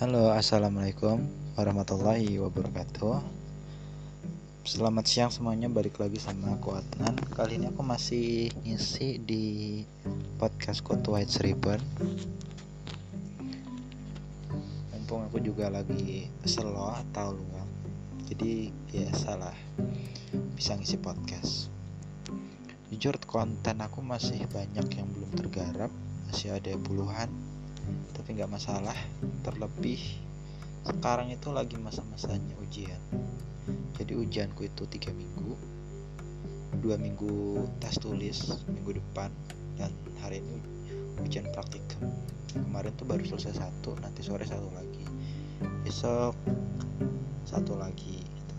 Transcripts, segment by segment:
Halo, assalamualaikum warahmatullahi wabarakatuh. Selamat siang semuanya, balik lagi sama aku Adnan. Kali ini aku masih ngisi di podcast Kutu White Ribbon. Mumpung aku juga lagi slow atau luang, jadi ya salah bisa ngisi podcast. Jujur konten aku masih banyak yang belum tergarap, masih ada puluhan tapi nggak masalah terlebih sekarang itu lagi masa-masanya ujian. Jadi ujianku itu tiga minggu dua minggu tes tulis minggu depan dan hari ini ujian praktikum kemarin tuh baru selesai satu nanti sore satu lagi. Besok satu lagi gitu.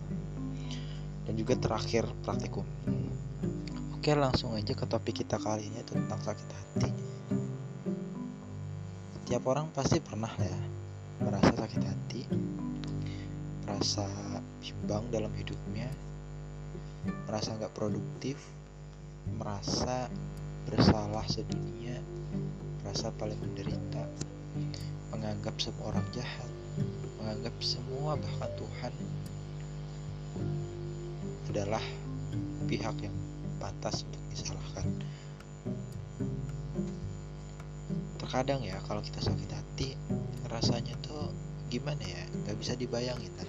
dan juga terakhir praktikum. Oke langsung aja ke topik kita kali ini tentang sakit hati Setiap orang pasti pernah ya merasa sakit hati, merasa bimbang dalam hidupnya, merasa nggak produktif, merasa bersalah sedunia, merasa paling menderita, menganggap semua orang jahat, menganggap semua bahkan Tuhan adalah pihak yang pantas untuk disalahkan terkadang ya kalau kita sakit hati rasanya tuh gimana ya? Nggak bisa dibayangin kan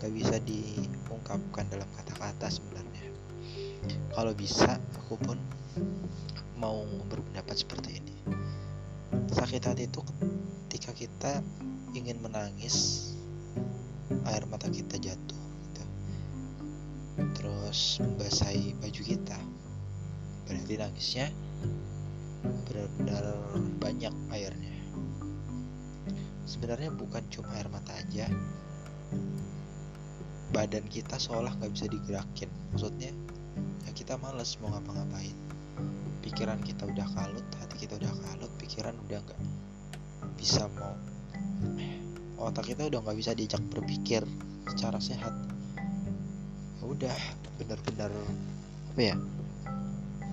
nggak bisa diungkapkan dalam kata-kata sebenarnya. Kalau bisa aku pun mau berpendapat seperti ini. Sakit hati itu ketika kita ingin menangis air mata kita jatuh gitu. terus membasahi baju kita. Berarti nangisnya benar-benar banyak airnya. Sebenarnya bukan cuma air mata aja. Badan kita seolah nggak bisa digerakin. Maksudnya ya kita males mau ngapa-ngapain. Pikiran kita udah kalut hati kita udah kalut pikiran udah nggak bisa mau. Otak kita udah nggak bisa diajak berpikir secara sehat. Udah benar-benar apa ya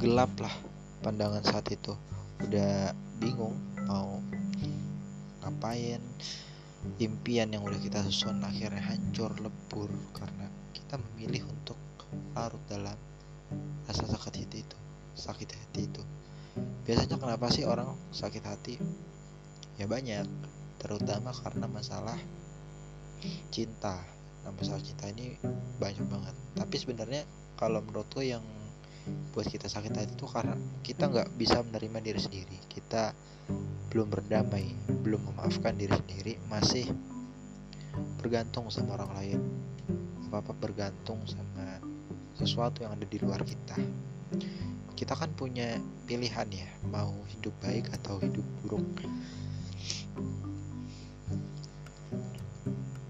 gelap lah pandangan saat itu. Udah bingung mau ngapain impian yang udah kita susun akhirnya hancur lebur karena kita memilih untuk larut dalam rasa sakit hati itu sakit hati itu. Biasanya kenapa sih orang sakit hati? Ya banyak terutama karena masalah cinta. Nah masalah cinta ini banyak banget. Tapi sebenarnya kalau menurut lo yang buat kita sakit hati itu karena kita nggak bisa menerima diri sendiri. Kita belum berdamai belum memaafkan diri sendiri masih bergantung sama orang lain. Apa apa bergantung sama sesuatu yang ada di luar kita. Kita kan punya pilihan ya mau hidup baik atau hidup buruk.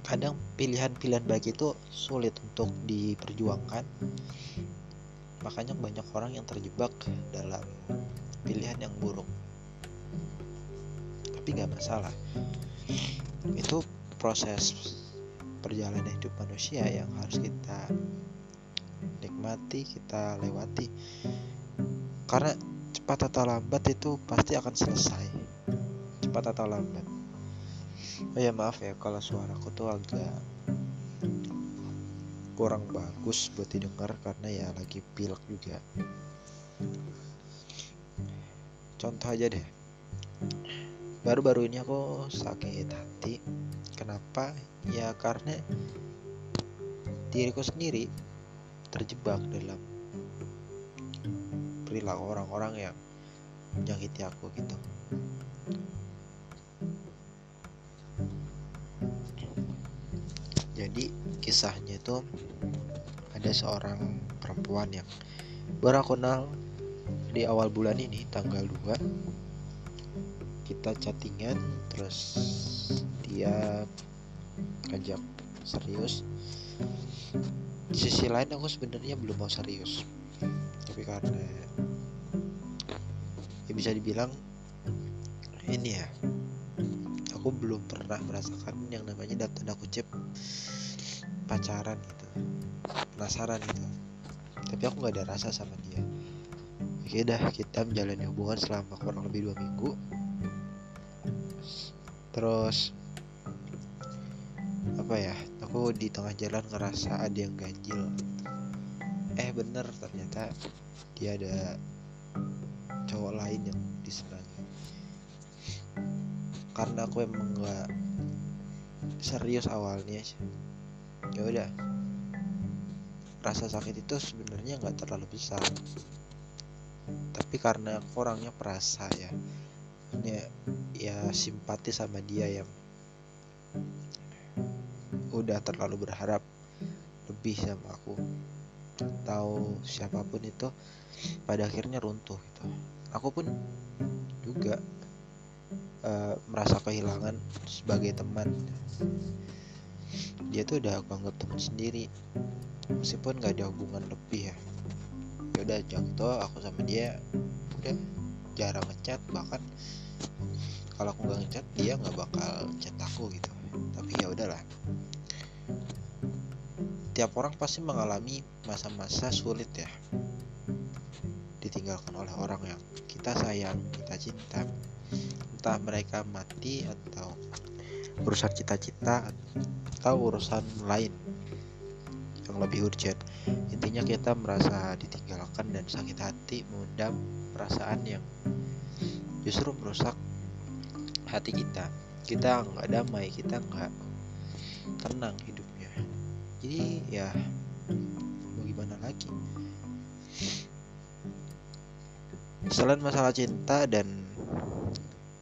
Kadang pilihan-pilihan baik itu sulit untuk diperjuangkan makanya banyak orang yang terjebak dalam pilihan yang buruk. Tapi nggak masalah. Itu proses perjalanan hidup manusia yang harus kita nikmati kita lewati. Karena cepat atau lambat itu pasti akan selesai. Cepat atau lambat. Oh ya maaf ya kalau suaraku tuh agak kurang bagus buat didengar karena ya lagi pilek juga. Contoh aja deh. Baru-baru ini aku sakit hati. Kenapa? Ya karena diriku sendiri terjebak dalam perilaku orang-orang yang menyakiti aku gitu jadi kisahnya itu ada seorang perempuan yang baru aku kenal di awal bulan ini tanggal 2 kita chattingan terus dia ngajak serius. Di sisi lain aku sebenarnya belum mau serius. Tapi karena ya bisa dibilang ini ya aku belum pernah merasakan yang namanya tanda kutip pacaran gitu. Penasaran gitu. Tapi aku nggak ada rasa sama dia. Oke dah kita menjalani hubungan selama kurang lebih dua minggu. Terus apa ya aku di tengah jalan ngerasa ada yang ganjil. Eh bener ternyata dia ada cowok lain yang disenangi karena aku emang nggak serius awalnya ya udah. Rasa sakit itu sebenarnya nggak terlalu besar. Tapi karena orangnya perasa ya. Ya, ya simpati sama dia yang udah terlalu berharap lebih sama aku. Atau siapa pun itu pada akhirnya runtuh gitu. Aku pun juga uh, merasa kehilangan sebagai teman. Dia tuh udah aku anggap teman sendiri meskipun gak ada hubungan lebih ya. Ya udah contoh aku sama dia udah jarang ngechat bahkan kalau aku nggak ngechat dia nggak bakal chat aku gitu. Tapi ya udahlah. Tiap orang pasti mengalami masa-masa sulit ya ditinggalkan oleh orang yang kita sayang kita cinta entah mereka mati atau urusan cita-cita atau urusan lain yang lebih urgent. Intinya kita merasa ditinggalkan dan sakit hati mengundang perasaan yang justru merusak hati kita. Kita nggak damai kita nggak tenang hidupnya. Jadi ya mau gimana lagi? Selain masalah cinta dan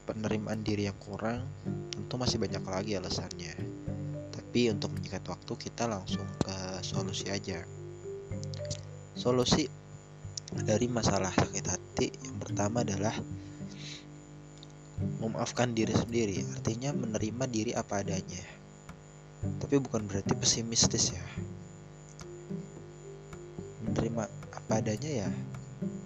penerimaan diri yang kurang tentu masih banyak lagi alasannya. Tapi untuk menyingkat waktu kita langsung ke solusi aja. Solusi dari masalah sakit hati yang pertama adalah memaafkan diri sendiri artinya menerima diri apa adanya. Tapi bukan berarti pesimistis ya. Menerima apa adanya ya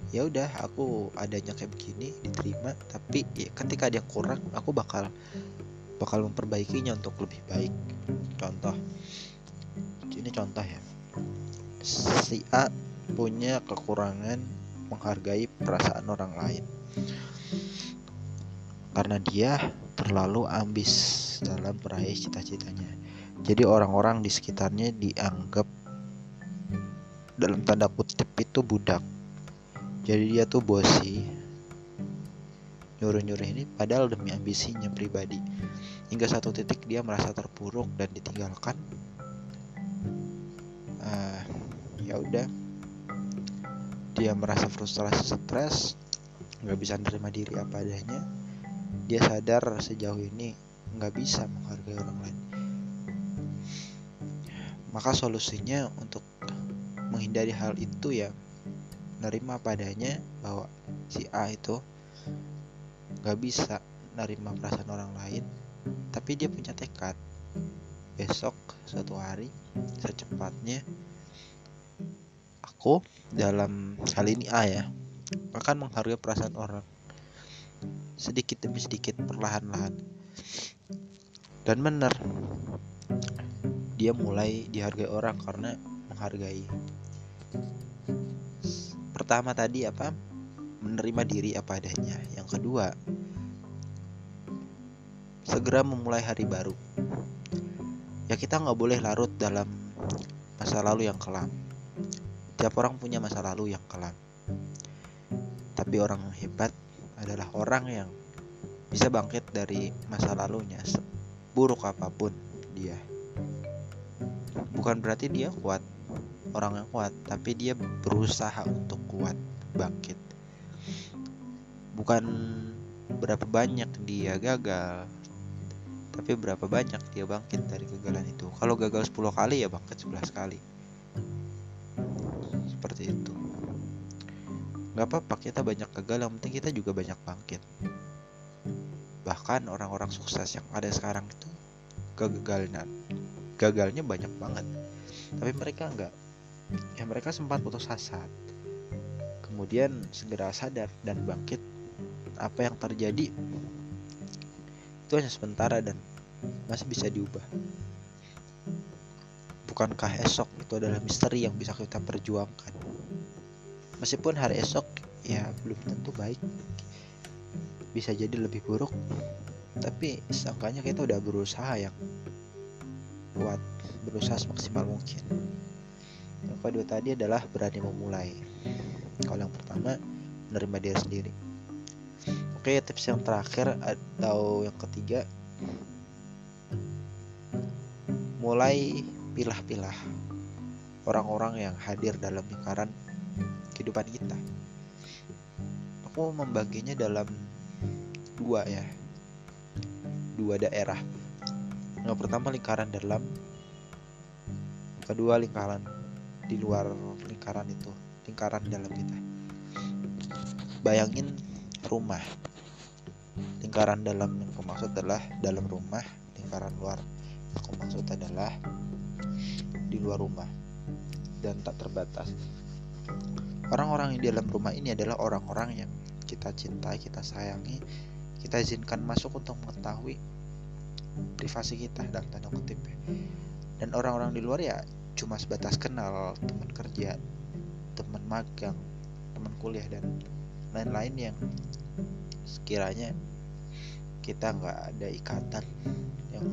ya udah aku adanya kayak begini diterima tapi ya, ketika ada yang kurang aku bakal bakal memperbaikinya untuk lebih baik contoh ini contoh ya si A punya kekurangan menghargai perasaan orang lain karena dia terlalu ambis dalam meraih cita-citanya. Jadi orang-orang di sekitarnya dianggap dalam tanda kutip itu budak. Jadi dia tuh bosi, nyuruh-nyuruh ini padahal demi ambisinya pribadi. Hingga satu titik dia merasa terpuruk dan ditinggalkan. Uh, ya udah, dia merasa frustrasi, stres, nggak bisa menerima diri apa adanya dia sadar sejauh ini nggak bisa menghargai orang lain maka solusinya untuk menghindari hal itu ya nerima padanya bahwa si A itu nggak bisa nerima perasaan orang lain tapi dia punya tekad. Besok suatu hari secepatnya aku dalam hal ini A ya akan menghargai perasaan orang sedikit demi sedikit perlahan-lahan. Dan benar dia mulai dihargai orang karena menghargai pertama tadi apa? Menerima diri apa adanya. Yang kedua segera memulai hari baru. Ya kita nggak boleh larut dalam masa lalu yang kelam. Tiap orang punya masa lalu yang kelam. Tapi orang hebat adalah orang yang bisa bangkit dari masa lalunya buruk apa pun dia. Bukan berarti dia kuat orang yang kuat tapi dia berusaha untuk kuat bangkit. Bukan berapa banyak dia gagal tapi berapa banyak dia bangkit dari kegagalan itu. Kalau gagal 10 kali ya bangkit 11 kali. Seperti itu. Nggak apa-apa kita banyak gagal yang penting kita juga banyak bangkit. Bahkan orang-orang sukses yang ada sekarang itu kegagalan gagalnya banyak banget. Tapi mereka nggak ya mereka sempat putus asa. Kemudian segera sadar dan bangkit. Apa yang terjadi? Itu hanya sementara dan masih bisa diubah. Bukankah esok itu adalah misteri yang bisa kita perjuangkan? Meskipun hari esok ya belum tentu baik. Bisa jadi lebih buruk. Tapi sangkanya kita udah berusaha yang buat berusaha semaksimal mungkin yang kedua tadi adalah berani memulai kalau yang pertama menerima diri sendiri oke tips yang terakhir atau yang ketiga mulai pilah-pilah orang-orang yang hadir dalam lingkaran kehidupan kita. Aku membaginya dalam dua ya, dua daerah. Yang pertama lingkaran dalam, kedua lingkaran di luar lingkaran itu, lingkaran dalam kita. Bayangin rumah. Lingkaran dalam yang aku maksud adalah dalam rumah, lingkaran luar yang aku maksud adalah di luar rumah dan tak terbatas. Orang-orang yang di dalam rumah ini adalah orang-orang yang kita cintai, kita sayangi, kita izinkan masuk untuk mengetahui privasi kita dalam tanda kutip. Dan orang-orang di luar ya cuma sebatas kenal, teman kerja, teman magang, teman kuliah dan lain-lain yang sekiranya kita nggak ada ikatan yang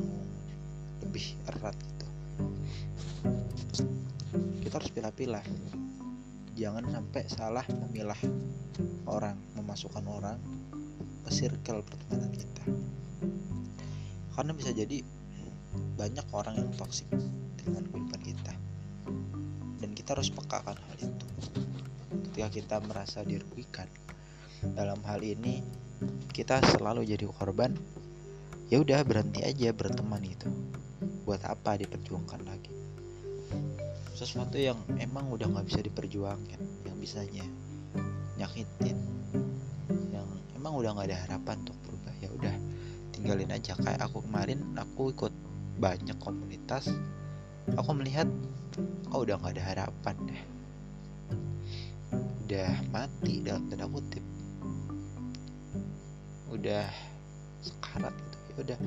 lebih erat gitu. Kita harus pilih-pilih jangan sampai salah memilah orang memasukkan orang ke circle pertemanan kita. Karena bisa jadi banyak orang yang toksik dengan kehidupan kita. Dan kita harus pekakan hal itu. Ketika kita merasa dirugikan dalam hal ini kita selalu jadi korban ya udah berhenti aja berteman itu buat apa diperjuangkan lagi? Sesuatu yang emang udah nggak bisa diperjuangkan yang bisanya nyakitin yang emang udah nggak ada harapan untuk berubah ya udah tinggalin aja. Kayak aku kemarin aku ikut banyak komunitas aku melihat oh udah nggak ada harapan deh. Udah mati dalam tanda kutip. Udah sekarat gitu. Ya udah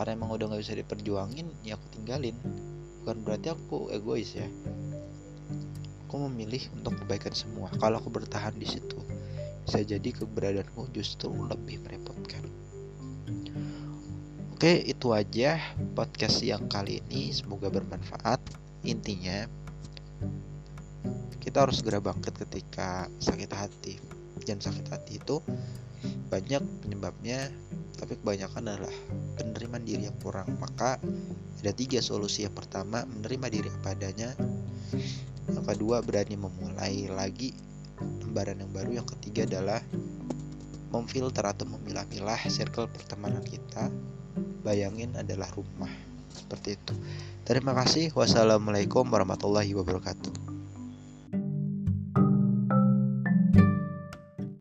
karena emang udah nggak bisa diperjuangin ya aku tinggalin. Bukan berarti aku egois ya. Aku memilih untuk kebaikan semua. Kalau aku bertahan di situ bisa jadi keberadaanku justru lebih merepotkan. Oke itu aja podcast yang kali ini semoga bermanfaat. Intinya kita harus segera bangkit ketika sakit hati. Dan sakit hati itu banyak penyebabnya tapi kebanyakan adalah penerimaan diri yang kurang. Maka ada tiga solusi. Yang pertama menerima diri apa adanya yang kedua berani memulai lagi lembaran yang baru. Yang ketiga adalah memfilter atau memilah-milah circle pertemanan kita. Bayangin adalah rumah seperti itu. Terima kasih. Wassalamualaikum warahmatullahi wabarakatuh